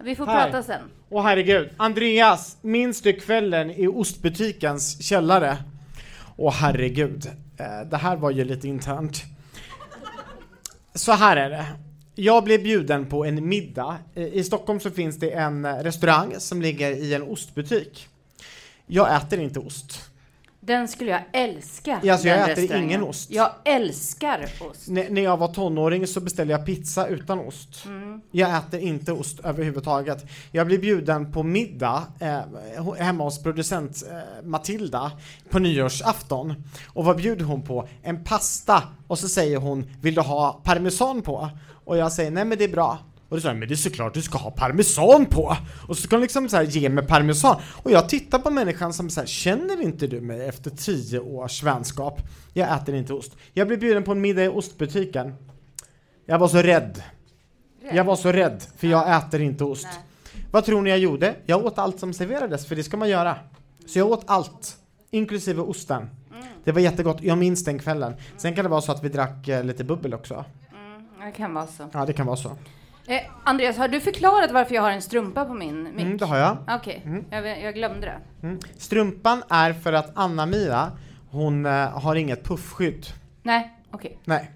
Vi får Här. prata sen. Åh herregud. Andreas, minns du kvällen i ostbutikens källare? Åh herregud. Eh, det här var ju lite internt. Så här är det. Jag blev bjuden på en middag. Eh, I Stockholm så finns det en eh, restaurang som ligger i en ostbutik. Jag äter inte ost. Den skulle jag älska. Ja, alltså, jag äter ingen ost. Jag älskar ost. N- när jag var tonåring så beställde jag pizza utan ost. Mm. Jag äter inte ost överhuvudtaget. Jag blev bjuden på middag eh, hemma hos producent eh, Matilda på nyårsafton. Och vad bjuder hon på? En pasta. Och så säger hon, vill du ha parmesan på? Och jag säger, nej men det är bra. Och då sa jag, men det är såklart du ska ha parmesan på! Och så ska hon liksom så här ge mig parmesan. Och jag tittar på människan som så här, känner inte du mig efter tio års vänskap? Jag äter inte ost. Jag blev bjuden på en middag i ostbutiken. Jag var så rädd. Jag var så rädd, för jag äter inte ost. Nej. Vad tror ni jag gjorde? Jag åt allt som serverades, för det ska man göra. Så jag åt allt, inklusive osten. Mm. Det var jättegott, jag minns den kvällen. Sen kan det vara så att vi drack eh, lite bubbel också. Det kan vara så. Ja, det kan vara så. Eh, Andreas, har du förklarat varför jag har en strumpa på min mick? Mm, det har jag. Okej, jag, jag glömde det. Mm. Strumpan är för att Anna-Mia, hon eh, har inget puffskydd. Nej, okej. Nej.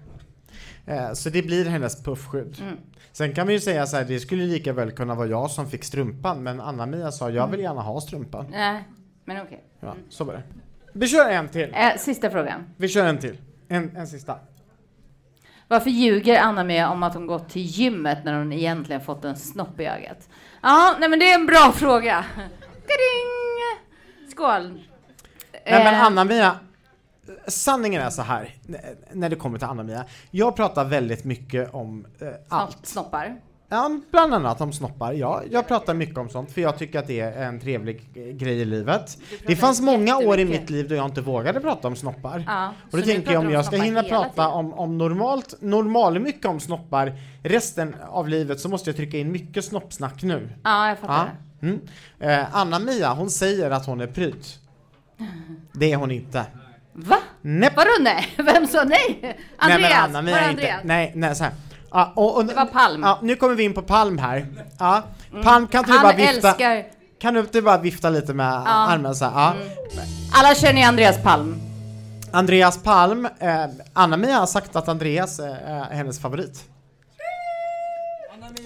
Eh, så det blir hennes puffskydd. Mm. Sen kan vi ju säga så här, det skulle lika väl kunna vara jag som fick strumpan, men Anna-Mia sa jag Mm. vill gärna ha strumpan. Nej, men okej. Ja, så var det. Vi kör en till. Eh, sista frågan. Vi kör en till. En, en sista. Varför ljuger Anna med om att hon gått till gymmet när hon egentligen fått en snopp i ögat? Ja, nej men det är en bra fråga. Gading! Skål! Nej men Eh, Anna-Mia, sanningen är så här, när det kommer till Anna-Mia. Jag pratar väldigt mycket om eh, allt. Snoppar. Ja, bland annat om snoppar. Ja, jag pratar mycket om sånt för jag tycker att det är en trevlig grej i livet. Det fanns många år i mitt liv då jag inte vågade prata om snoppar. Ja, Och då tänker jag om jag ska hinna prata om, om normalt, normal mycket om snoppar resten av livet så måste jag trycka in mycket snoppsnack nu. Ja, jag fattar. Ja. Mm. Eh, Anna-Mia, hon säger att hon är pryd. Det är hon inte. Va? Näpp. Vadå nej? Vem sa nej? Andreas? nej men Anna-Mia är inte, Andreas? nej, nej så här. Ja, och, och, Det var Palm. Ja, nu kommer vi in på Palm här. Ja, Palm kan inte du bara vifta, älskar... kan du inte bara vifta lite med armen så här? Ja. Alla känner ju Andreas Palm. Andreas Palm, eh, Anna-Mia har sagt att Andreas eh, är hennes favorit.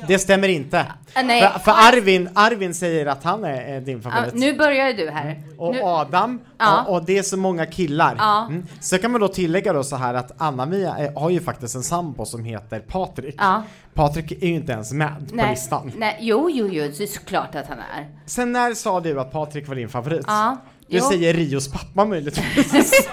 Det stämmer inte. Äh, nej. För, för Arvin, Arvin säger att han är, din favorit. nu börjar du här. Och nu, Adam, Ja. och, och det är så många killar. Mm. Så kan man då tillägga då så här att Anna-Mia är- har ju faktiskt en sambo som heter Patrik. Patrik är ju inte ens med på nej, listan. nej, jo, jo, jo, det är såklart att han är. Sen när sa du att Patrik var din favorit? Ja. Du jo. säger Rios pappa möjligtvis.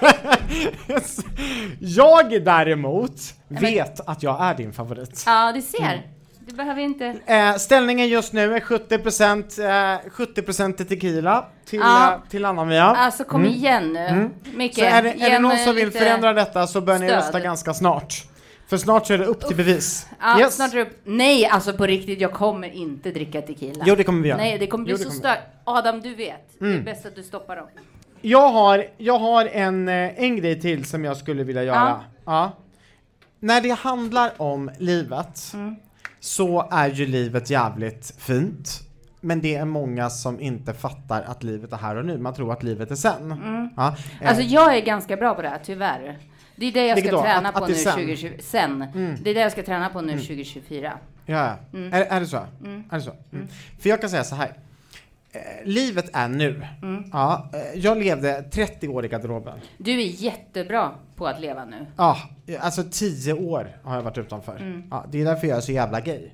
jag däremot vet att jag är din favorit. Ja, du ser. Du behöver inte... Eh, ställningen just nu är 70% eh, 70% tequila till, Ja. eh, till Anna-Mia. Alltså kom igen nu. Micke, Mm. Så är det, är det någon som vill förändra detta så bör ni stöd. rösta ganska snart. För snart så är det upp till bevis. Ja, Yes. snart är det upp. Nej, alltså på riktigt, jag kommer inte dricka tequila. Jo, det kommer vi göra. Nej, det kommer bli Jo, det så stört. Adam, du vet. Det är Mm. bäst att du stoppar dem. Jag har, jag har en, eh, en grej till som jag skulle vilja göra. Ja. Ja. När det handlar om livet Mm. Så är ju livet jävligt fint. Men det är många som inte fattar att livet är här och nu. Man tror att livet är sen. Ja. eh, Mm. Alltså jag är ganska bra på det här, tyvärr. Det är det jag ska då? träna Att- på att nu sen? 2020. Sen. Det är det jag ska träna på nu 2024. Ja, Mm. är, är det så? Är det så? Mm. För jag kan säga så här. Eh, livet är nu. Mm. Ja, eh, jag levde 30 år i garderoben. Du är jättebra på att leva nu. Ja, alltså 10 år har jag varit utanför. Mm. Ja, det är därför jag är så jävla gay.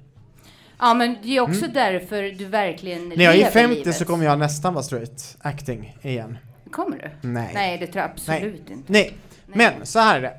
Ja, men det är också därför du verkligen Mm. När jag är lever 50 livet. så kommer jag nästan vara straight acting igen. Kommer du? Nej. Nej, det tror jag absolut inte. Nej, men så här är det.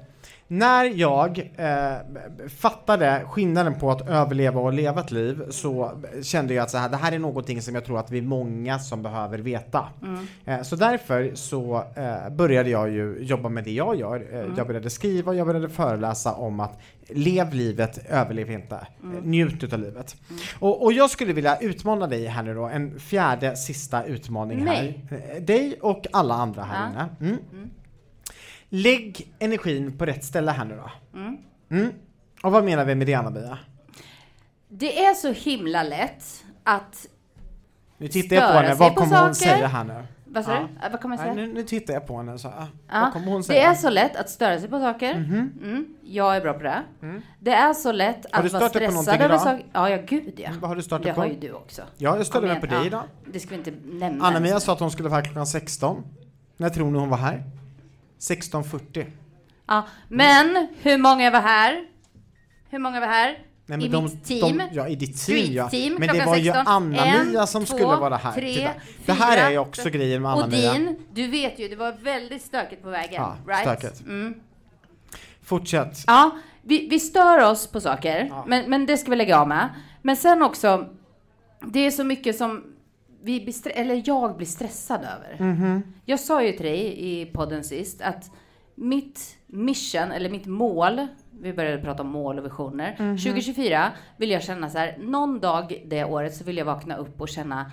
När jag eh, fattade skillnaden på att överleva och leva ett liv så kände jag att så här, det här är någonting som jag tror att vi är många som behöver veta. Mm. Eh, så därför så eh, började jag ju jobba med det jag gör. Eh, Mm. Jag började skriva, jag började föreläsa om att lev livet, överlev inte. Mm. Eh, njut utav livet. Och, och jag skulle vilja utmana dig här nu då, en fjärde sista utmaning Mig? här. Eh, Dig och alla andra här Ja. inne. Mm. Lägg energin på rätt ställe här nu då. Mm. Mm. Och vad menar vi med det Anna-Mia? Det är så himla lätt att... Nu tittar jag på henne, vad kommer hon säga här nu? Vad sa Ja. du? Vad kommer jag Nej, säga? nu, nu tittar jag på henne så. Ja, Vad kommer hon det säga? är så lätt att störa sig på saker. Mm, jag är bra på det. Det är så lätt att vara stressad över saker. Ja, ja, gud ja. Vad har du stört Det dig på? har ju du också. Ja, jag störde mig på dig Ja, idag. Det ska vi inte nämna. Anna-Mia sa att hon skulle vara här klockan 16. När tror ni hon var här? 16.40. Ja, men hur många var här? Hur många var här? Nej, I de, mitt team? De, ja, i ditt team ja. Team, Men det var ju 16. Anna-Mia En, som två, skulle vara här. tre. Det här är ju också grejen med Och Anna-Mia. din, du vet ju, det var väldigt stökigt på vägen. Ja, right? stökigt. Mm. Fortsätt. Ja, vi, vi stör oss på saker, Ja. men, men det ska vi lägga av med. Men sen också, det är så mycket som vi blir eller jag blir stressad över. Mhm. Jag sa ju till dig i podden sist att mitt mission, eller mitt mål, vi började prata om mål och visioner. Mhm. 2024 vill jag känna så här, någon dag det året så vill jag vakna upp och känna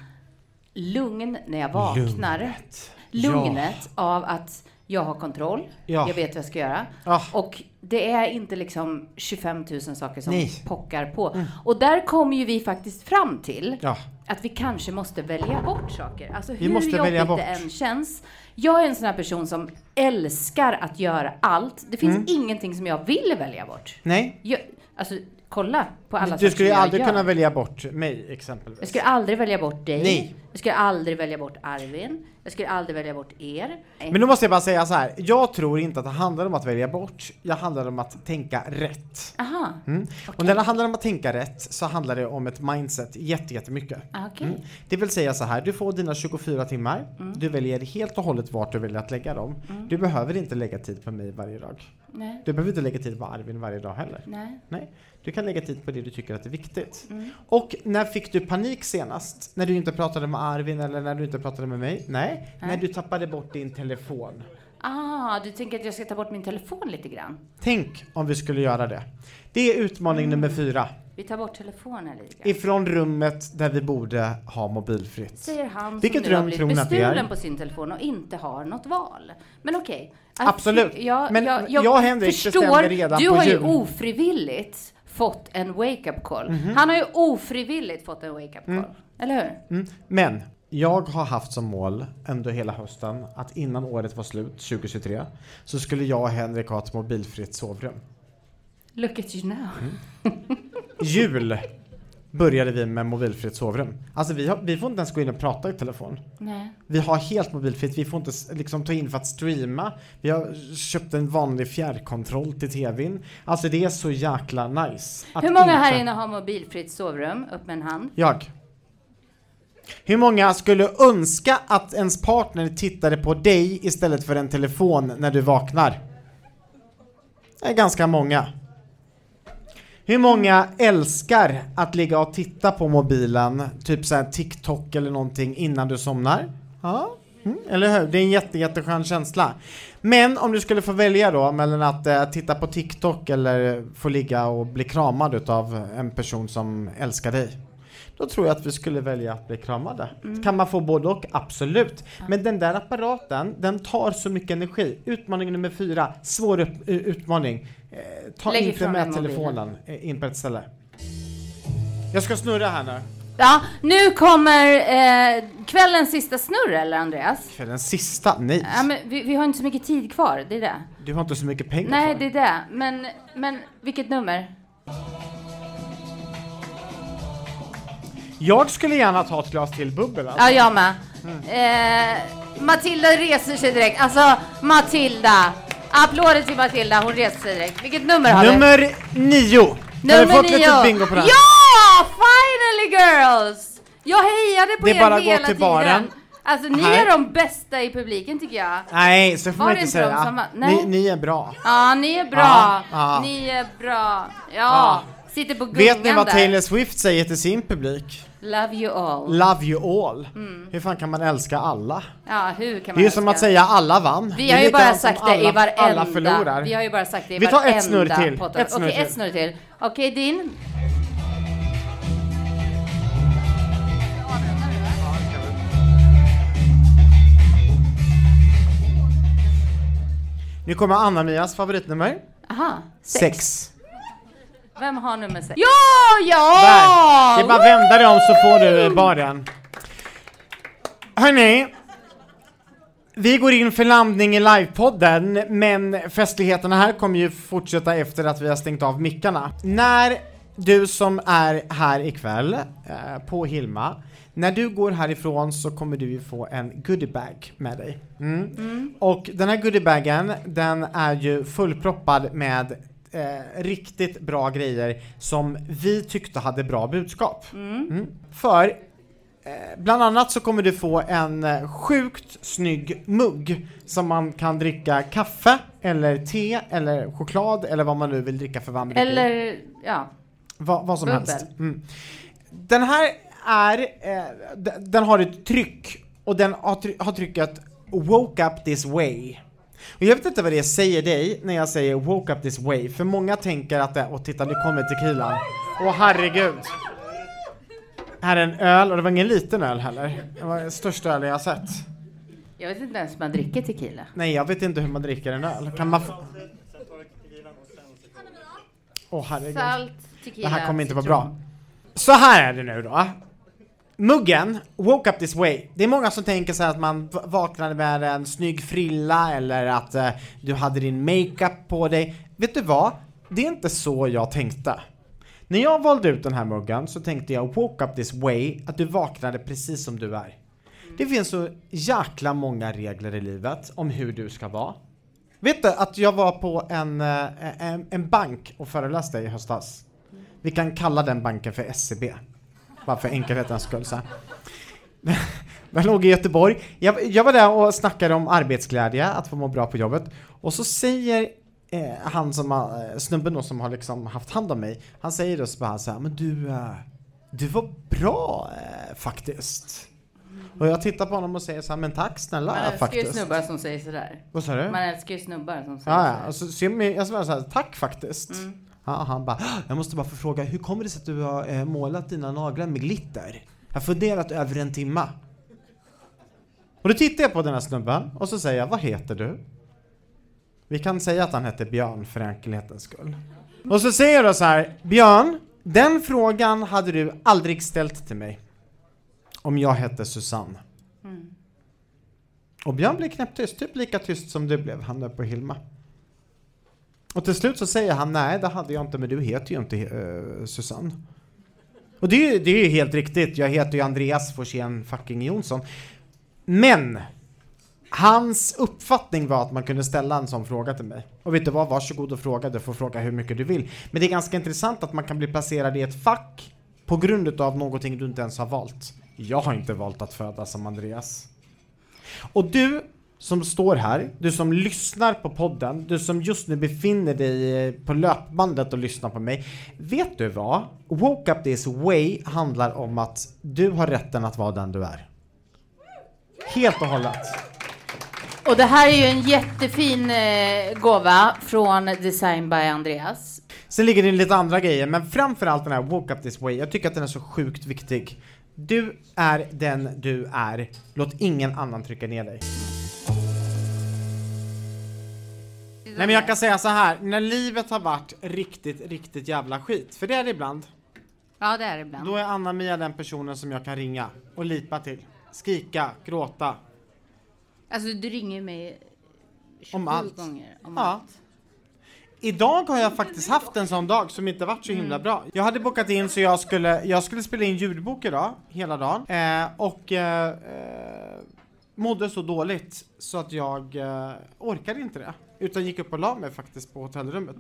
lugn när jag vaknar. Lugnet. Lugnet av att jag har kontroll, Ja. jag vet vad jag ska göra. Ah. Och det är inte liksom 25 000 saker som Nej. pockar på. Och där kommer ju vi faktiskt fram till Ja. att vi kanske måste välja bort saker. Alltså Vi hur måste jobbigt välja det bort. än känns. Jag är en sån här person som älskar att göra allt. Det finns Mm. ingenting som jag vill välja bort. Nej, Jag, alltså, kolla på alla du skulle ju aldrig kunna välja bort mig exempelvis. Jag skulle aldrig välja bort dig. Nej. Jag skulle aldrig välja bort Arvin. Jag skulle aldrig välja bort er. Men då måste jag bara säga så här. jag tror inte att det handlar om att välja bort, jag handlar om att tänka rätt. Aha, Mm. Och när det handlar om att tänka rätt så handlar det om ett mindset jätte, jättemycket. ah, okej. Mm. Det vill säga så här, du får dina 24 timmar, du väljer helt och hållet vart du väljer att lägga dem. Du behöver inte lägga tid på mig varje dag. Nej, Du behöver inte lägga tid på Arvin varje dag heller. nej. Nej, du kan lägga tid på det du tycker att är viktigt. Och när fick du panik senast? När du inte pratade med Arvin eller när du inte pratade med mig? Nej, när du tappade bort din telefon. Ah, du tänker att jag ska ta bort min telefon lite grann? Tänk om vi skulle göra det. Det är utmaning nummer fyra. Vi tar bort telefonen lite grann. Ifrån rummet där vi borde ha mobilfritt. Säger han Vilket som nu har blivit bestulen på sin telefon och inte har något val. Men okej. I Absolut. Jag, Men jag, jag och Henrik förstår, redan du har ju ofrivilligt fått en wake-up call. Mhm. Han har ju ofrivilligt fått en wake-up call. Eller hur? Mm. Men jag har haft som mål under hela hösten att innan året var slut, 2023, så skulle jag och Henrik ha ett mobilfritt sovrum. Look at you now. Mm. Jul började vi med mobilfritt sovrum. Alltså vi, har, vi får inte ens gå in och prata i telefon. Nej. Vi har helt mobilfritt, vi får inte liksom ta in för att streama. Vi har köpt en vanlig fjärrkontroll till tvn. Alltså det är så jäkla nice. Hur många här inte- inne har mobilfritt sovrum? Upp med en hand. Jag. Hur många skulle önska att ens partner tittade på dig istället för en telefon när du vaknar? Det är ganska många. Hur många älskar att ligga och titta på mobilen, typ såhär TikTok eller någonting innan du somnar? Ja, mm, eller hur? Det är en jätte, jätteskön känsla. Men om du skulle få välja då mellan att eh, titta på TikTok eller få ligga och bli kramad utav en person som älskar dig. Då tror jag att vi skulle välja att bli kramade. Kan man få både och? Absolut. Men den där apparaten, den tar så mycket energi. Utmaning nummer fyra, svår upp, u- utmaning. Eh, ta Lägg inte med telefonen eh, in på ett ställe. Jag ska snurra här nu. Ja, nu kommer eh, kvällens sista snurr, eller Andreas? Den sista? Nej. Ja, men vi, vi har inte så mycket tid kvar, det är det. Du har inte så mycket pengar Nej, för. det är det. Men, men vilket nummer? Jag skulle gärna ta ett glas till bubbel. Alltså. Ja, jag med. Mm. Eh, Matilda reser sig direkt. Alltså, Matilda. Applåder till Matilda, hon reser sig direkt. Vilket nummer har du? Nummer nio. Har Nummer fått lite bingo på den? Ja! Finally girls! Jag hejade på Det er bara att gå hela till tiden. baren. Alltså ni Här. är de bästa i publiken tycker jag. Nej, så får Var man inte säga. som. Ni, ni är bra. Ja, ni är bra. Ja, ja. Ni är bra. Ja, Ja. Sitter på gungan Vet ni vad där. Taylor Swift säger till sin publik? Love you all. Love you all. Hur fan kan man älska alla? Ja, hur kan Det man är ju som att säga alla vann. Vi Det har ju bara sagt det i varenda... Alla förlorar. Vi har ju bara sagt det i Vi tar ett snurr till. Ett snurr Okej, till. ett snurr till. Okej, din. Nu kommer Anna-Mias favoritnummer. Aha, sex. Sex. Vem har nummer sex? Ja, ja! Där! Det är bara att vända dig om så får du baren. Hörni, vi går in för landning i livepodden, men festligheterna här kommer ju fortsätta efter att vi har stängt av mickarna. När du som är här ikväll eh, på Hilma, när du går härifrån så kommer du ju få en goodiebag med dig. Mm. Och den här goodiebagen, den är ju fullproppad med eh, riktigt bra grejer som vi tyckte hade bra budskap. Mm. För eh, bland annat så kommer du få en eh, sjukt snygg mugg som man kan dricka kaffe eller te eller choklad eller vad man nu vill dricka för i. Eller, ja. Va, vad som Bubbel. helst. Mm. Den här är, eh, den har ett tryck och den har, try- har trycket Woke up this way. Och jag vet inte vad det säger dig när jag säger woke up this way, för många tänker att det, åh titta nu kommer tequilan. Åh herregud. Här är en öl, och det var ingen liten öl heller. Det var den största ölen jag har sett. Jag vet inte ens om man dricker tequila. Nej, jag vet inte hur man dricker en öl. Kan man få... Åh herregud. Salt, Det tequila, här kommer inte vara bra. Så här är det nu då. Muggen, woke up this way. Det är många som tänker så här att man vaknade med en snygg frilla eller att eh, du hade din makeup på dig. Vet du vad? Det är inte så jag tänkte. När jag valde ut den här muggen så tänkte jag woke up this way, att du vaknade precis som du är. Det finns så jäkla många regler i livet om hur du ska vara. Vet du att jag var på en, eh, en, en bank och föreläste i höstas? Vi kan kalla den banken för SCB. Bara för enkelhetens skull. Så. Den låg i Göteborg. Jag, jag var där och snackade om arbetsglädje, att få må bra på jobbet. Och så säger eh, han som har, eh, snubben då som har liksom haft hand om mig, han säger då så bara så här, men du, eh, du var bra eh, faktiskt. Och jag tittar på honom och säger så här, men tack snälla Man älskar ju faktiskt. snubbar som säger sådär. Vad sa du? Man älskar ju snubbar som säger Ja, ja. sådär. Så, så jag, jag svarar så här, tack faktiskt. Mm. Ja, han bara, jag måste bara få fråga, hur kommer det sig att du har eh, målat dina naglar med glitter? Jag har funderat över en timma. Och då tittar jag på den här snubben och så säger jag, vad heter du? Vi kan säga att han heter Björn för enkelhetens skull. Och så säger jag då så här, Björn, den frågan hade du aldrig ställt till mig. Om jag hette Susanne. Mm. Och Björn blev knäpptyst, typ lika tyst som du blev, han där på Hilma. Och till slut så säger han, nej det hade jag inte, men du heter ju inte uh, Susanne. Och det är, ju, det är ju helt riktigt, jag heter ju Andreas Forsén fucking Jonsson. Men! Hans uppfattning var att man kunde ställa en sån fråga till mig. Och vet du vad, varsågod och fråga, du får fråga hur mycket du vill. Men det är ganska intressant att man kan bli placerad i ett fack på grund av någonting du inte ens har valt. Jag har inte valt att födas som Andreas. Och du som står här, du som lyssnar på podden, du som just nu befinner dig på löpbandet och lyssnar på mig. Vet du vad? Woke Up This Way handlar om att du har rätten att vara den du är. Helt och hållet. Och det här är ju en jättefin eh, gåva från Design by Andreas. Sen ligger det lite andra grejer, men framförallt den här Woke Up This Way, jag tycker att den är så sjukt viktig. Du är den du är, låt ingen annan trycka ner dig. Nej men jag kan säga så här, när livet har varit riktigt, riktigt jävla skit, för det är det ibland, Ja, det är det ibland. då är Anna-Mia den personen som jag kan ringa och lipa till. Skrika, gråta. Alltså, du ringer mig 27 Om allt. gånger om Ja. allt. Idag har jag faktiskt haft en sån dag som inte varit så himla bra. Jag hade bokat in så jag skulle, jag skulle spela in ljudbok idag, hela dagen. Eh, och eh, eh, mådde så dåligt så att jag eh, orkade inte det. Utan gick upp och la mig faktiskt på hotellrummet.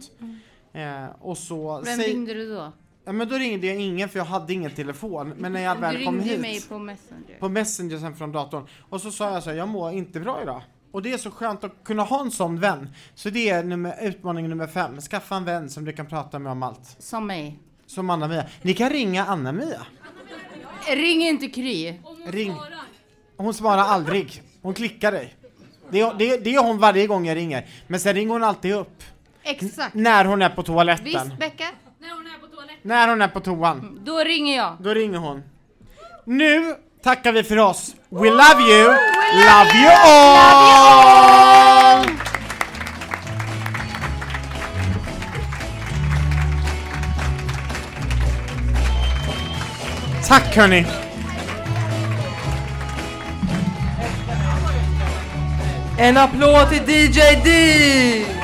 Eh, och så... Vem säg- ringde du då? Ja, men då ringde jag ingen för jag hade ingen telefon. Men när jag Du väl kom ringde hit mig på Messenger. på Messenger sen från datorn. Och så sa jag så här, jag mår inte bra idag. Och det är så skönt att kunna ha en sån vän. Så det är nummer, utmaning nummer fem. Skaffa en vän som du kan prata med om allt. Som mig. Som Anna-Mia. Ni kan ringa Anna-Mia. Ring inte Kry. Ring. Hon svarar aldrig. Hon klickar dig. Det är, det, är, det är hon varje gång jag ringer. Men sen ringer hon alltid upp. Exakt. När hon är på toaletten. Visst, Becka? När hon är på toan. Då ringer jag. Då ringer hon. Nu tackar vi för oss. We love you. Love you all. Tack hörni. En applåd till DJ D!